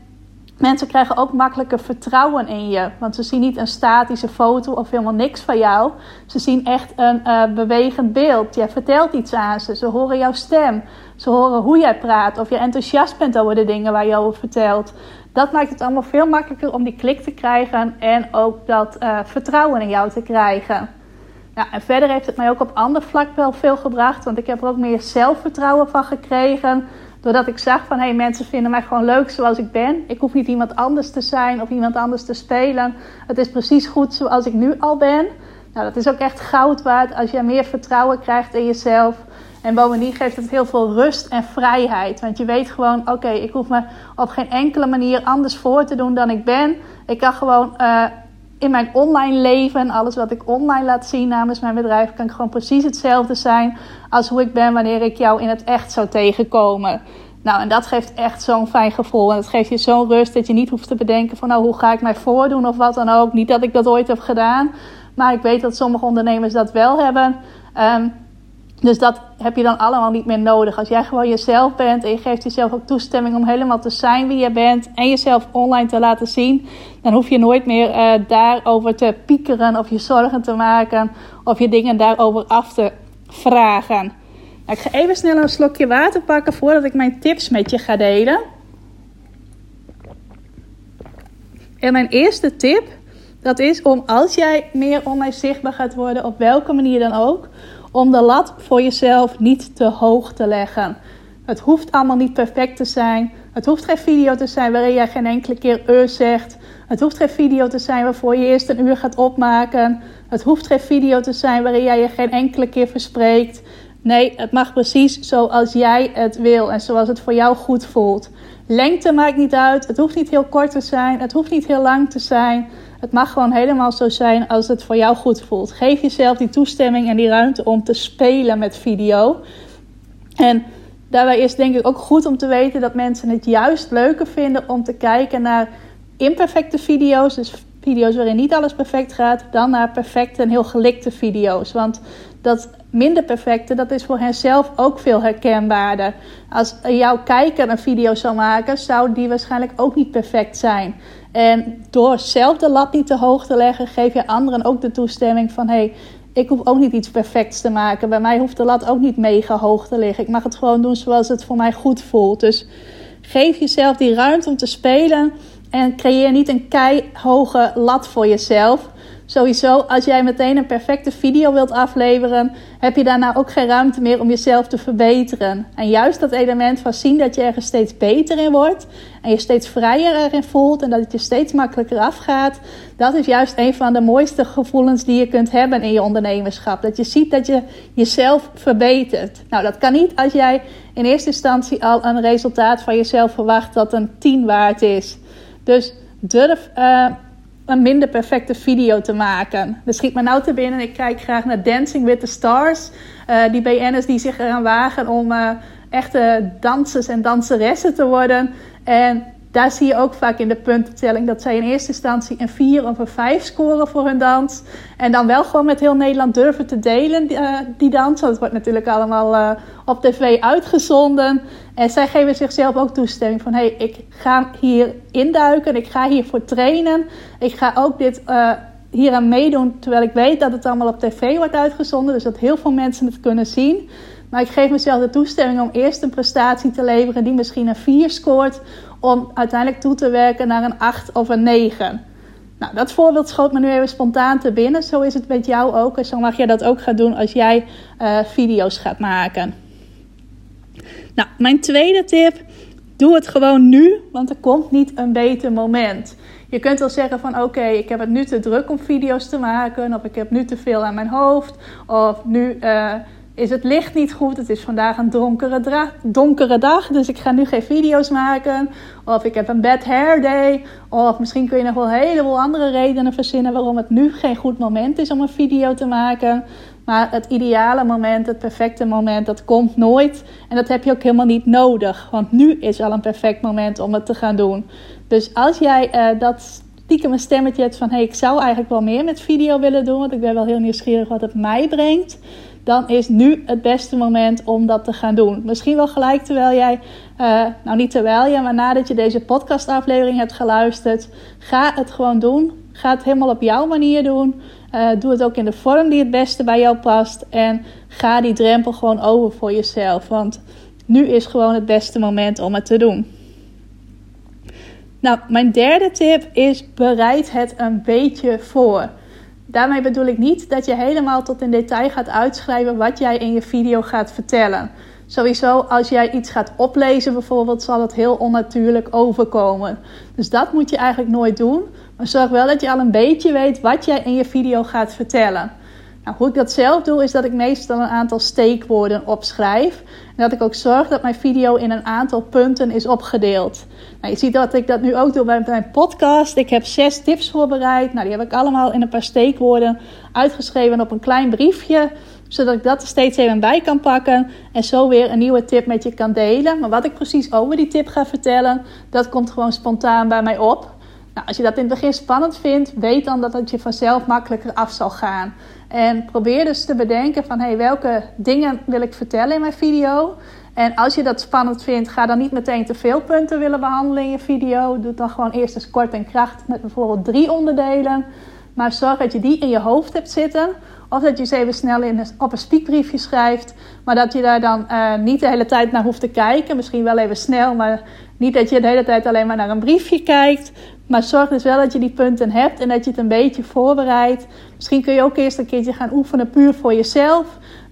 mensen krijgen ook makkelijker vertrouwen in je. Want ze zien niet een statische foto of helemaal niks van jou. Ze zien echt een uh, bewegend beeld. Jij vertelt iets aan ze. Ze horen jouw stem. Ze horen hoe jij praat. Of je enthousiast bent over de dingen waar je over vertelt. Dat maakt het allemaal veel makkelijker om die klik te krijgen en ook dat uh, vertrouwen in jou te krijgen. Ja, en verder heeft het mij ook op ander vlak wel veel gebracht, want ik heb er ook meer zelfvertrouwen van gekregen. Doordat ik zag van, hé, hey, mensen vinden mij gewoon leuk zoals ik ben. Ik hoef niet iemand anders te zijn of iemand anders te spelen. Het is precies goed zoals ik nu al ben. Nou, dat is ook echt goud waard als je meer vertrouwen krijgt in jezelf. En bovendien geeft het heel veel rust en vrijheid. Want je weet gewoon, oké, ik hoef me op geen enkele manier anders voor te doen dan ik ben. Ik kan gewoon uh, in mijn online leven, alles wat ik online laat zien namens mijn bedrijf, kan ik gewoon precies hetzelfde zijn als hoe ik ben wanneer ik jou in het echt zou tegenkomen. Nou, en dat geeft echt zo'n fijn gevoel. En het geeft je zo'n rust dat je niet hoeft te bedenken van nou, hoe ga ik mij voordoen of wat dan ook. Niet dat ik dat ooit heb gedaan, maar ik weet dat sommige ondernemers dat wel hebben. Ehm, dus dat heb je dan allemaal niet meer nodig. Als jij gewoon jezelf bent en je geeft jezelf ook toestemming om helemaal te zijn wie je bent en jezelf online te laten zien, dan hoef je nooit meer uh, daarover te piekeren of je zorgen te maken of je dingen daarover af te vragen. Nou, ik ga even snel een slokje water pakken voordat ik mijn tips met je ga delen. En mijn eerste tip, dat is om als jij meer online zichtbaar gaat worden, op welke manier dan ook, om de lat voor jezelf niet te hoog te leggen. Het hoeft allemaal niet perfect te zijn. Het hoeft geen video te zijn waarin jij geen enkele keer uh zegt. Het hoeft geen video te zijn waarvoor je eerst een uur gaat opmaken. Het hoeft geen video te zijn waarin jij je geen enkele keer verspreekt. Nee, het mag precies zoals jij het wil en zoals het voor jou goed voelt. Lengte maakt niet uit. Het hoeft niet heel kort te zijn. Het hoeft niet heel lang te zijn. Het mag gewoon helemaal zo zijn als het voor jou goed voelt. Geef jezelf die toestemming en die ruimte om te spelen met video. En daarbij is denk ik ook goed om te weten dat mensen het juist leuker vinden om te kijken naar imperfecte video's. Dus video's waarin niet alles perfect gaat, dan naar perfecte en heel gelikte video's. Want dat minder perfecte, dat is voor hen zelf ook veel herkenbaarder. Als jouw kijker een video zou maken, zou die waarschijnlijk ook niet perfect zijn. En door zelf de lat niet te hoog te leggen, geef je anderen ook de toestemming van: hé, hey, ik hoef ook niet iets perfects te maken. Bij mij hoeft de lat ook niet mega hoog te liggen. Ik mag het gewoon doen zoals het voor mij goed voelt. Dus geef jezelf die ruimte om te spelen en creëer niet een keihoge lat voor jezelf. Sowieso, als jij meteen een perfecte video wilt afleveren, heb je daarna ook geen ruimte meer om jezelf te verbeteren. En juist dat element van zien dat je er steeds beter in wordt en je steeds vrijer erin voelt en dat het je steeds makkelijker afgaat, dat is juist een van de mooiste gevoelens die je kunt hebben in je ondernemerschap. Dat je ziet dat je jezelf verbetert. Nou, dat kan niet als jij in eerste instantie al een resultaat van jezelf verwacht dat een 10 waard is. Dus durf. Uh, een minder perfecte video te maken. Er schiet me nou te binnen. Ik kijk graag naar Dancing with the Stars. Uh, die BN'ers die zich eraan wagen om uh, echte dansers en danseressen te worden. En daar zie je ook vaak in de puntentelling dat zij in eerste instantie een 4 of een 5 scoren voor hun dans. En dan wel gewoon met heel Nederland durven te delen, die, die dans. Want het wordt natuurlijk allemaal uh, op tv uitgezonden. En zij geven zichzelf ook toestemming van: hé, hey, ik ga hier induiken, ik ga hiervoor trainen. Ik ga ook dit. Uh, meedoen, terwijl ik weet dat het allemaal op tv wordt uitgezonden. Dus dat heel veel mensen het kunnen zien. Maar ik geef mezelf de toestemming om eerst een prestatie te leveren die misschien een 4 scoort om uiteindelijk toe te werken naar een 8 of een 9. Nou, dat voorbeeld schoot me nu even spontaan te binnen. Zo is het met jou ook. En zo mag jij dat ook gaan doen als jij uh, video's gaat maken. Nou, mijn tweede tip. Doe het gewoon nu, want er komt niet een beter moment. Je kunt wel zeggen van oké, ik heb het nu te druk om video's te maken. Of ik heb nu te veel aan mijn hoofd. Of nu... Uh, is het licht niet goed. Het is vandaag een donkere, donkere dag, dus ik ga nu geen video's maken. Of ik heb een bad hair day. Of misschien kun je nog wel een heleboel andere redenen verzinnen waarom het nu geen goed moment is om een video te maken. Maar het ideale moment, het perfecte moment, dat komt nooit. En dat heb je ook helemaal niet nodig. Want nu is al een perfect moment om het te gaan doen. Dus als jij uh, dat stiekem een stemmetje hebt van... hé, hey, ik zou eigenlijk wel meer met video willen doen... want ik ben wel heel nieuwsgierig wat het mij brengt dan is nu het beste moment om dat te gaan doen. Misschien wel gelijk terwijl jij, uh, nou niet terwijl je, maar nadat je deze podcastaflevering hebt geluisterd, ga het gewoon doen. Ga het helemaal op jouw manier doen. Uh, doe het ook in de vorm die het beste bij jou past. En ga die drempel gewoon over voor jezelf. Want nu is gewoon het beste moment om het te doen. Nou, mijn derde tip is bereid het een beetje voor. Daarmee bedoel ik niet dat je helemaal tot in detail gaat uitschrijven wat jij in je video gaat vertellen. Sowieso, als jij iets gaat oplezen bijvoorbeeld, zal het heel onnatuurlijk overkomen. Dus dat moet je eigenlijk nooit doen. Maar zorg wel dat je al een beetje weet wat jij in je video gaat vertellen. Nou, hoe ik dat zelf doe, is dat ik meestal een aantal steekwoorden opschrijf. En dat ik ook zorg dat mijn video in een aantal punten is opgedeeld. Nou, je ziet dat ik dat nu ook doe bij mijn podcast. Ik heb zes tips voorbereid. Nou, die heb ik allemaal in een paar steekwoorden uitgeschreven op een klein briefje. zodat ik dat er steeds even bij kan pakken en zo weer een nieuwe tip met je kan delen. Maar wat ik precies over die tip ga vertellen, dat komt gewoon spontaan bij mij op. Nou, als je dat in het begin spannend vindt, weet dan dat het je vanzelf makkelijker af zal gaan. En probeer dus te bedenken van hey, welke dingen wil ik vertellen in mijn video. En als je dat spannend vindt, ga dan niet meteen te veel punten willen behandelen in je video. Doe dan gewoon eerst eens kort en kracht met bijvoorbeeld drie onderdelen. Maar zorg dat je die in je hoofd hebt zitten. Of dat je ze even snel in, op een spiekbriefje schrijft. Maar dat je daar dan uh, niet de hele tijd naar hoeft te kijken. Misschien wel even snel, maar niet dat je de hele tijd alleen maar naar een briefje kijkt. Maar zorg dus wel dat je die punten hebt en dat je het een beetje voorbereidt. Misschien kun je ook eerst een keertje gaan oefenen puur voor jezelf.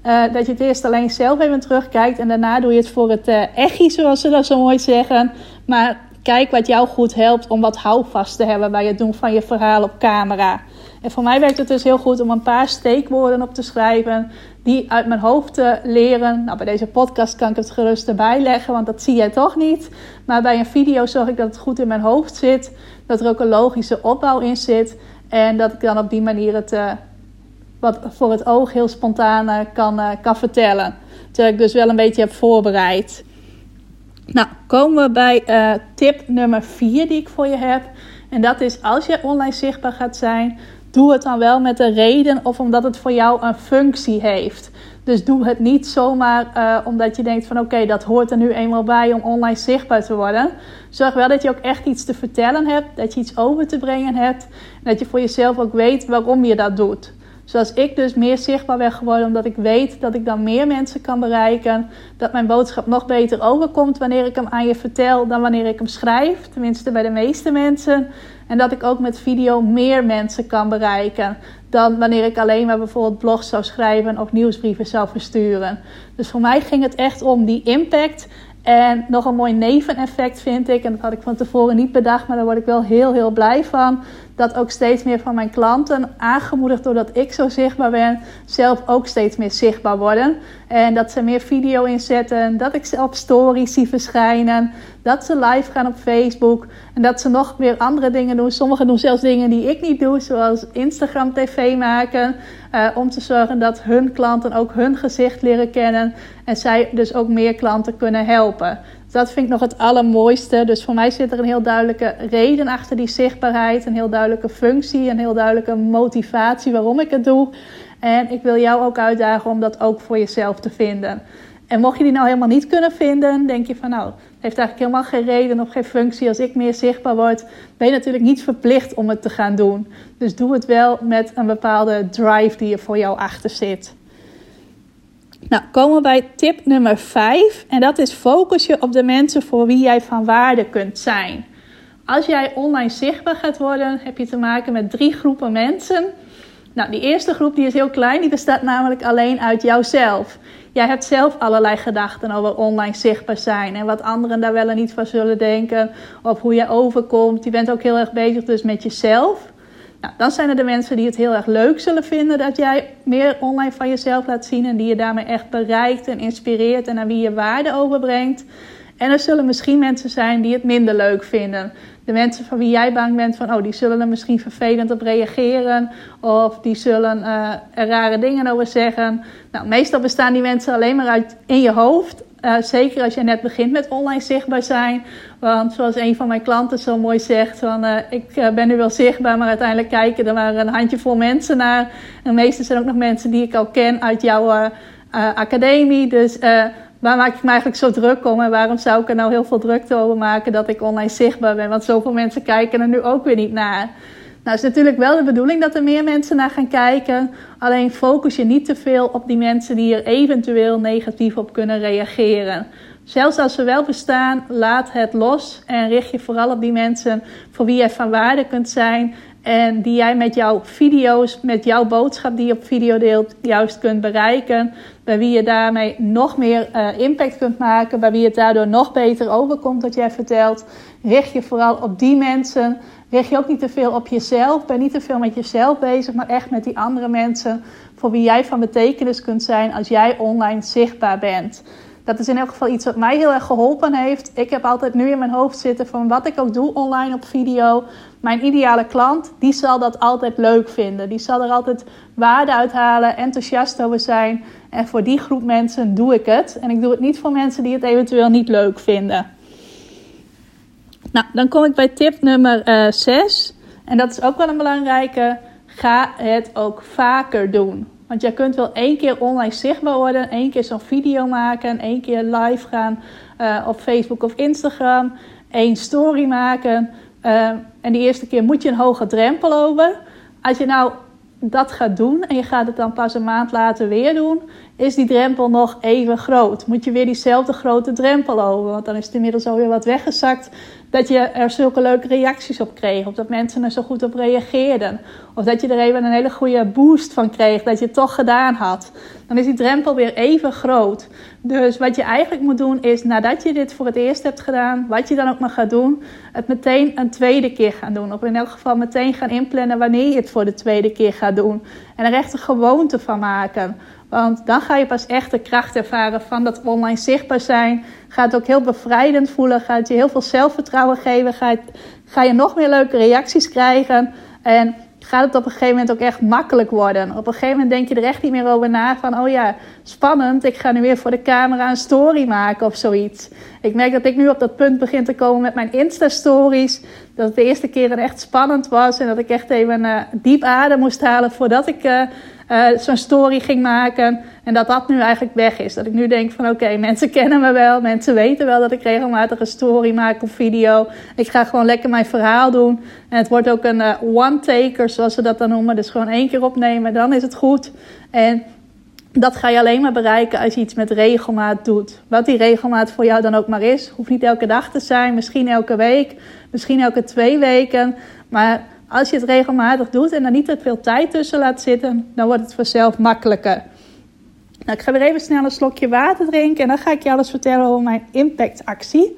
Uh, dat je het eerst alleen zelf even terugkijkt en daarna doe je het voor het uh, zoals ze dat zo mooi zeggen. Maar kijk wat jou goed helpt om wat houvast te hebben bij het doen van je verhaal op camera. En voor mij werkt het dus heel goed om een paar steekwoorden op te schrijven die uit mijn hoofd te leren. Nou, bij deze podcast kan ik het gerust erbij leggen, want dat zie jij toch niet. Maar bij een video zorg ik dat het goed in mijn hoofd zit, dat er ook een logische opbouw in zit en dat ik dan op die manier het uh, wat voor het oog heel spontaan uh, kan, uh, kan vertellen. Terwijl ik dus wel een beetje heb voorbereid. Nou, komen we bij tip nummer 4 die ik voor je heb. En dat is als je online zichtbaar gaat zijn, doe het dan wel met een reden of omdat het voor jou een functie heeft. Dus doe het niet zomaar uh, omdat je denkt van oké, dat hoort er nu eenmaal bij om online zichtbaar te worden. Zorg wel dat je ook echt iets te vertellen hebt, dat je iets over te brengen hebt. En dat je voor jezelf ook weet waarom je dat doet. Zoals ik dus meer zichtbaar ben geworden, omdat ik weet dat ik dan meer mensen kan bereiken. Dat mijn boodschap nog beter overkomt wanneer ik hem aan je vertel dan wanneer ik hem schrijf. Tenminste bij de meeste mensen. En dat ik ook met video meer mensen kan bereiken dan wanneer ik alleen maar bijvoorbeeld blogs zou schrijven of nieuwsbrieven zou versturen. Dus voor mij ging het echt om die impact. En nog een mooi neveneffect vind ik, en dat had ik van tevoren niet bedacht, maar daar word ik wel heel, heel blij van dat ook steeds meer van mijn klanten, aangemoedigd doordat ik zo zichtbaar ben, zelf ook steeds meer zichtbaar worden. En dat ze meer video inzetten, dat ik ze op stories zie verschijnen, dat ze live gaan op Facebook en dat ze nog meer andere dingen doen. Sommigen doen zelfs dingen die ik niet doe, zoals Instagram TV maken, uh, om te zorgen dat hun klanten ook hun gezicht leren kennen en zij dus ook meer klanten kunnen helpen dat vind ik nog het allermooiste. Dus voor mij zit er een heel duidelijke reden achter die zichtbaarheid. Een heel duidelijke functie, een heel duidelijke motivatie waarom ik het doe. En ik wil jou ook uitdagen om dat ook voor jezelf te vinden. En mocht je die nou helemaal niet kunnen vinden, denk je van nou, heeft eigenlijk helemaal geen reden of geen functie. Als ik meer zichtbaar word, ben je natuurlijk niet verplicht om het te gaan doen. Dus doe het wel met een bepaalde drive die er voor jou achter zit. Nou, komen we bij tip nummer 5. En dat is focus je op de mensen voor wie jij van waarde kunt zijn. Als jij online zichtbaar gaat worden, heb je te maken met drie groepen mensen. Nou, die eerste groep die is heel klein, die bestaat namelijk alleen uit jouzelf. Jij hebt zelf allerlei gedachten over online zichtbaar zijn en wat anderen daar wel en niet van zullen denken, of hoe jij overkomt. Je bent ook heel erg bezig dus met jezelf. Nou, dan zijn er de mensen die het heel erg leuk zullen vinden dat jij meer online van jezelf laat zien en die je daarmee echt bereikt en inspireert en aan wie je waarde overbrengt. En er zullen misschien mensen zijn die het minder leuk vinden. De mensen van wie jij bang bent van, oh, die zullen er misschien vervelend op reageren. Of die zullen uh, er rare dingen over zeggen. Nou, meestal bestaan die mensen alleen maar uit in je hoofd. Uh, zeker als je net begint met online zichtbaar zijn. Want zoals een van mijn klanten zo mooi zegt: van, uh, Ik uh, ben nu wel zichtbaar, maar uiteindelijk kijken er maar een handjevol mensen naar. En de meeste zijn ook nog mensen die ik al ken uit jouw academie. Dus waar maak ik me eigenlijk zo druk om? En waarom zou ik er nou heel veel drukte over maken dat ik online zichtbaar ben? Want zoveel mensen kijken er nu ook weer niet naar. Nou, is natuurlijk wel de bedoeling dat er meer mensen naar gaan kijken. Alleen focus je niet te veel op die mensen die er eventueel negatief op kunnen reageren. Zelfs als ze wel bestaan, laat het los en richt je vooral op die mensen voor wie jij van waarde kunt zijn. En die jij met jouw video's, met jouw boodschap die je op video deelt, juist kunt bereiken. Bij wie je daarmee nog meer uh, impact kunt maken. Bij wie het daardoor nog beter overkomt wat jij vertelt. Richt je vooral op die mensen. Richt je ook niet te veel op jezelf. Ben niet te veel met jezelf bezig, maar echt met die andere mensen. Voor wie jij van betekenis kunt zijn als jij online zichtbaar bent. dat is in elk geval iets wat mij heel erg geholpen heeft. Ik heb altijd nu in mijn hoofd zitten van wat ik ook doe online op video. Mijn ideale klant, die zal dat altijd leuk vinden. Die zal er altijd waarde uithalen, enthousiast over zijn. En voor die groep mensen doe ik het. En ik doe het niet voor mensen die het eventueel niet leuk vinden. Nou, dan kom ik bij tip nummer 6. Eh, en dat is ook wel een belangrijke. Ga het ook vaker doen. Want jij kunt wel één keer online zichtbaar worden, één keer zo'n video maken, één keer live gaan uh, op Facebook of Instagram, één story maken. Uh, en die eerste keer moet je een hoge drempel over. Als je nou dat gaat doen en je gaat het dan pas een maand later weer doen, is die drempel nog even groot. Moet je weer diezelfde grote drempel over, want dan is het inmiddels alweer wat weggezakt dat je er zulke leuke reacties op kreeg. Of dat mensen er zo goed op reageerden. Of dat je er even een hele goede boost van kreeg dat je het toch gedaan had. Dan is die drempel weer even groot. Dus wat je eigenlijk moet doen is nadat je dit voor het eerst hebt gedaan, wat je dan ook maar gaat doen, het meteen een tweede keer gaan doen. Of in elk geval meteen gaan inplannen wanneer je het voor de tweede keer gaat doen. En er echt een gewoonte van maken. Want dan ga je pas echt de kracht ervaren van dat online zichtbaar zijn. Gaat ook heel bevrijdend voelen. Gaat je heel veel zelfvertrouwen geven. Gaat, ga je nog meer leuke reacties krijgen. En gaat het op een gegeven moment ook echt makkelijk worden. Op een gegeven moment denk je er echt niet meer over na van... oh ja, spannend, ik ga nu weer voor de camera een story maken of zoiets. Ik merk dat ik nu op dat punt begin te komen met mijn Insta-stories. Dat het de eerste keer echt spannend was... en dat ik echt even uh, diep adem moest halen voordat ik... Uh, uh, zo'n story ging maken. En dat dat nu eigenlijk weg is. Dat ik nu denk van oké, mensen kennen me wel. Mensen weten wel dat ik regelmatig een story maak of video. Ik ga gewoon lekker mijn verhaal doen. En het wordt ook een uh, one-taker, zoals ze dat dan noemen. Dus gewoon één keer opnemen, dan is het goed. En dat ga je alleen maar bereiken als je iets met regelmaat doet. Wat die regelmaat voor jou dan ook maar is. Hoeft niet elke dag te zijn, misschien elke week, misschien elke twee weken. Maar als je het regelmatig doet en er niet te veel tijd tussen laat zitten, dan wordt het vanzelf makkelijker. Nou, ik ga weer even snel een slokje water drinken en dan ga ik je alles vertellen over mijn impactactie.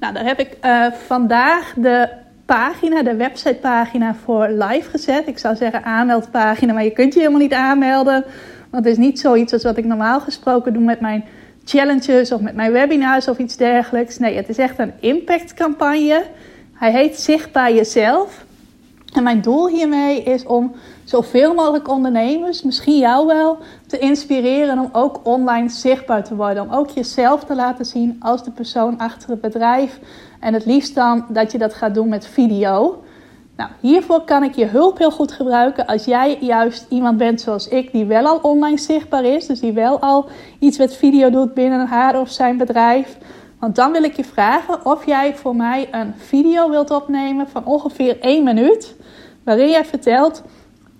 Nou, daar heb ik uh, vandaag de pagina, de websitepagina voor live gezet. Ik zou zeggen aanmeldpagina, maar je kunt je helemaal niet aanmelden. Want het is niet zoiets als wat ik normaal gesproken doe met mijn challenges of met mijn webinars of iets dergelijks. Nee, het is echt een impactcampagne. Hij heet Zichtbaar Jezelf. En mijn doel hiermee is om zoveel mogelijk ondernemers, misschien jou wel, te inspireren om ook online zichtbaar te worden. Om ook jezelf te laten zien als de persoon achter het bedrijf. En het liefst dan dat je dat gaat doen met video. Nou, hiervoor kan ik je hulp heel goed gebruiken als jij juist iemand bent zoals ik, die wel al online zichtbaar is, dus die wel al iets met video doet binnen haar of zijn bedrijf. Want dan wil ik je vragen of jij voor mij een video wilt opnemen van ongeveer 1 minuut, waarin jij vertelt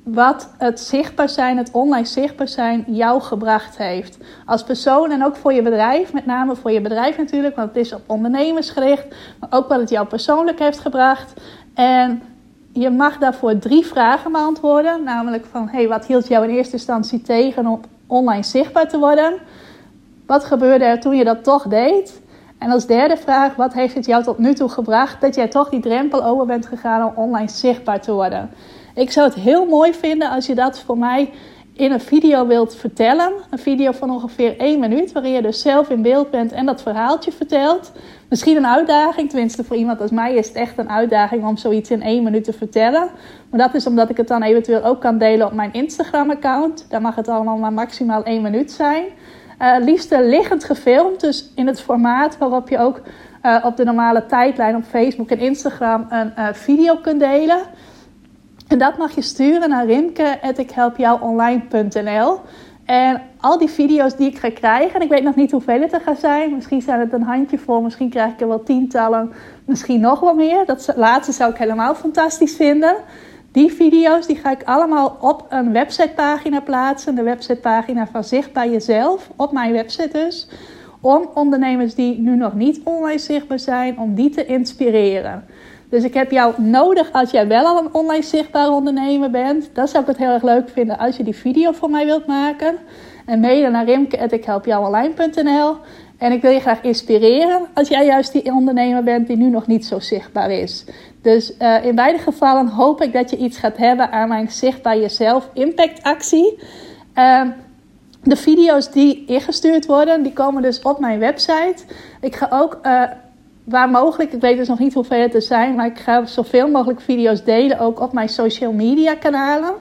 wat het zichtbaar zijn, het online zichtbaar zijn, jou gebracht heeft. Als persoon en ook voor je bedrijf, met name voor je bedrijf natuurlijk, want het is op ondernemers gericht, maar ook wat het jou persoonlijk heeft gebracht. En je mag daarvoor drie vragen beantwoorden. Namelijk van, hey, wat hield jou in eerste instantie tegen om online zichtbaar te worden? Wat gebeurde er toen je dat toch deed? En als derde vraag, wat heeft het jou tot nu toe gebracht dat jij toch die drempel over bent gegaan om online zichtbaar te worden? Ik zou het heel mooi vinden als je dat voor mij in een video wilt vertellen. Een video van ongeveer één minuut, waarin je dus zelf in beeld bent en dat verhaaltje vertelt. Misschien een uitdaging, tenminste voor iemand als mij is het echt een uitdaging om zoiets in één minuut te vertellen. Maar dat is omdat ik het dan eventueel ook kan delen op mijn Instagram-account. Daar mag het allemaal maar maximaal één minuut zijn. Uh, liefst liggend gefilmd, dus in het formaat waarop je ook uh, op de normale tijdlijn op Facebook en Instagram een uh, video kunt delen. En dat mag je sturen naar rimke.ikhelpjouonline.nl. En al die video's die ik ga krijgen, en ik weet nog niet hoeveel het er gaan zijn. Misschien zijn het een handje voor, misschien krijg ik er wel tientallen, misschien nog wel meer. Dat laatste zou ik helemaal fantastisch vinden. Die video's die ga ik allemaal op een websitepagina plaatsen. De websitepagina van Zichtbaar Jezelf, op mijn website dus. Om ondernemers die nu nog niet online zichtbaar zijn, om die te inspireren. Dus ik heb jou nodig als jij wel al een online zichtbaar ondernemer bent. Dan zou ik het heel erg leuk vinden als je die video voor mij wilt maken. En mede naar rimke.ikhelpjouonline.nl En ik wil je graag inspireren als jij juist die ondernemer bent die nu nog niet zo zichtbaar is. Dus uh, in beide gevallen hoop ik dat je iets gaat hebben aan mijn Zichtbaar Jezelf Impact actie. Ehm, de video's die ingestuurd worden, die komen dus op mijn website. Ik ga ook uh, waar mogelijk, ik weet dus nog niet hoeveel het er zijn, maar ik ga zoveel mogelijk video's delen, ook op mijn social media kanalen.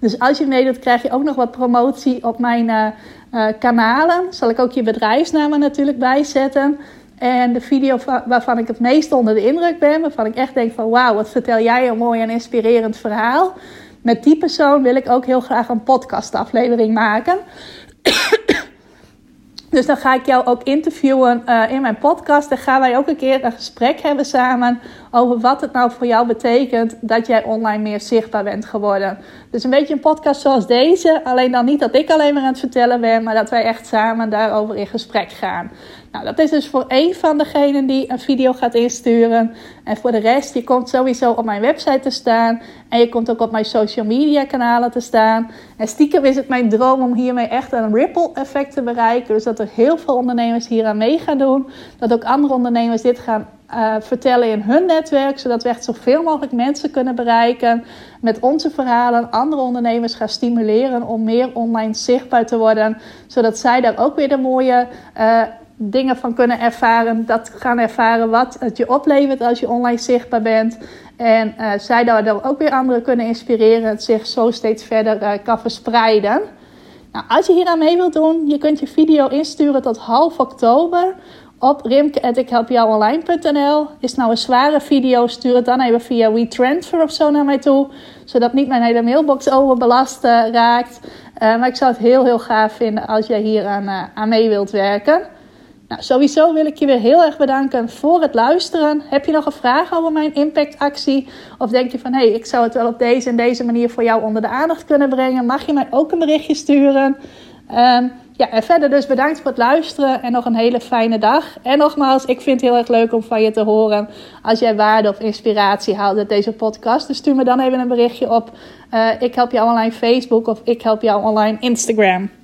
Dus als je meedoet, krijg je ook nog wat promotie op mijn uh, uh, kanalen. Zal ik ook je bedrijfsnamen natuurlijk bijzetten. En de video waarvan ik het meest onder de indruk ben, waarvan ik echt denk van wauw, wat vertel jij een mooi en inspirerend verhaal. Met die persoon wil ik ook heel graag een podcastaflevering maken. Dus dan ga ik jou ook interviewen uh, in mijn podcast. Dan gaan wij ook een keer een gesprek hebben samen over wat het nou voor jou betekent dat jij online meer zichtbaar bent geworden. Dus een beetje een podcast zoals deze. Alleen dan niet dat ik alleen maar aan het vertellen ben, maar dat wij echt samen daarover in gesprek gaan. Nou, dat is dus voor één van degenen die een video gaat insturen. En voor de rest, je komt sowieso op mijn website te staan. En je komt ook op mijn social media kanalen te staan. En stiekem is het mijn droom om hiermee echt een ripple effect te bereiken. Dus dat er heel veel ondernemers hier aan mee gaan doen. Dat ook andere ondernemers dit gaan uh, vertellen in hun netwerk, zodat we echt zoveel mogelijk mensen kunnen bereiken. Met onze verhalen andere ondernemers gaan stimuleren om meer online zichtbaar te worden, zodat zij daar ook weer de mooie uh, dingen van kunnen ervaren. Dat gaan ervaren wat het je oplevert als je online zichtbaar bent. En uh, zij daardoor ook weer anderen kunnen inspireren. Het zich zo steeds verder uh, kan verspreiden. Nou, als je hier aan mee wilt doen, je kunt je video insturen tot half oktober op rimke.ikhelpjouonline.nl. Is nou een zware video, stuur het dan even via WeTransfer of zo naar mij toe. Zodat niet mijn hele mailbox overbelast uh, raakt. Maar ik zou het heel, heel gaaf vinden als jij hier aan, aan mee wilt werken. Nou, sowieso wil ik je weer heel erg bedanken voor het luisteren. Heb je nog een vraag over mijn impactactie? Of denk je van, hé, hey, ik zou het wel op deze en deze manier voor jou onder de aandacht kunnen brengen? Mag je mij ook een berichtje sturen? Um, ja, en verder dus bedankt voor het luisteren en nog een hele fijne dag. En nogmaals, ik vind het heel erg leuk om van je te horen als jij waarde of inspiratie haalt uit deze podcast. Dus stuur me dan even een berichtje op uh, Ik Help Jou Online Facebook of Ik Help Jou Online Instagram.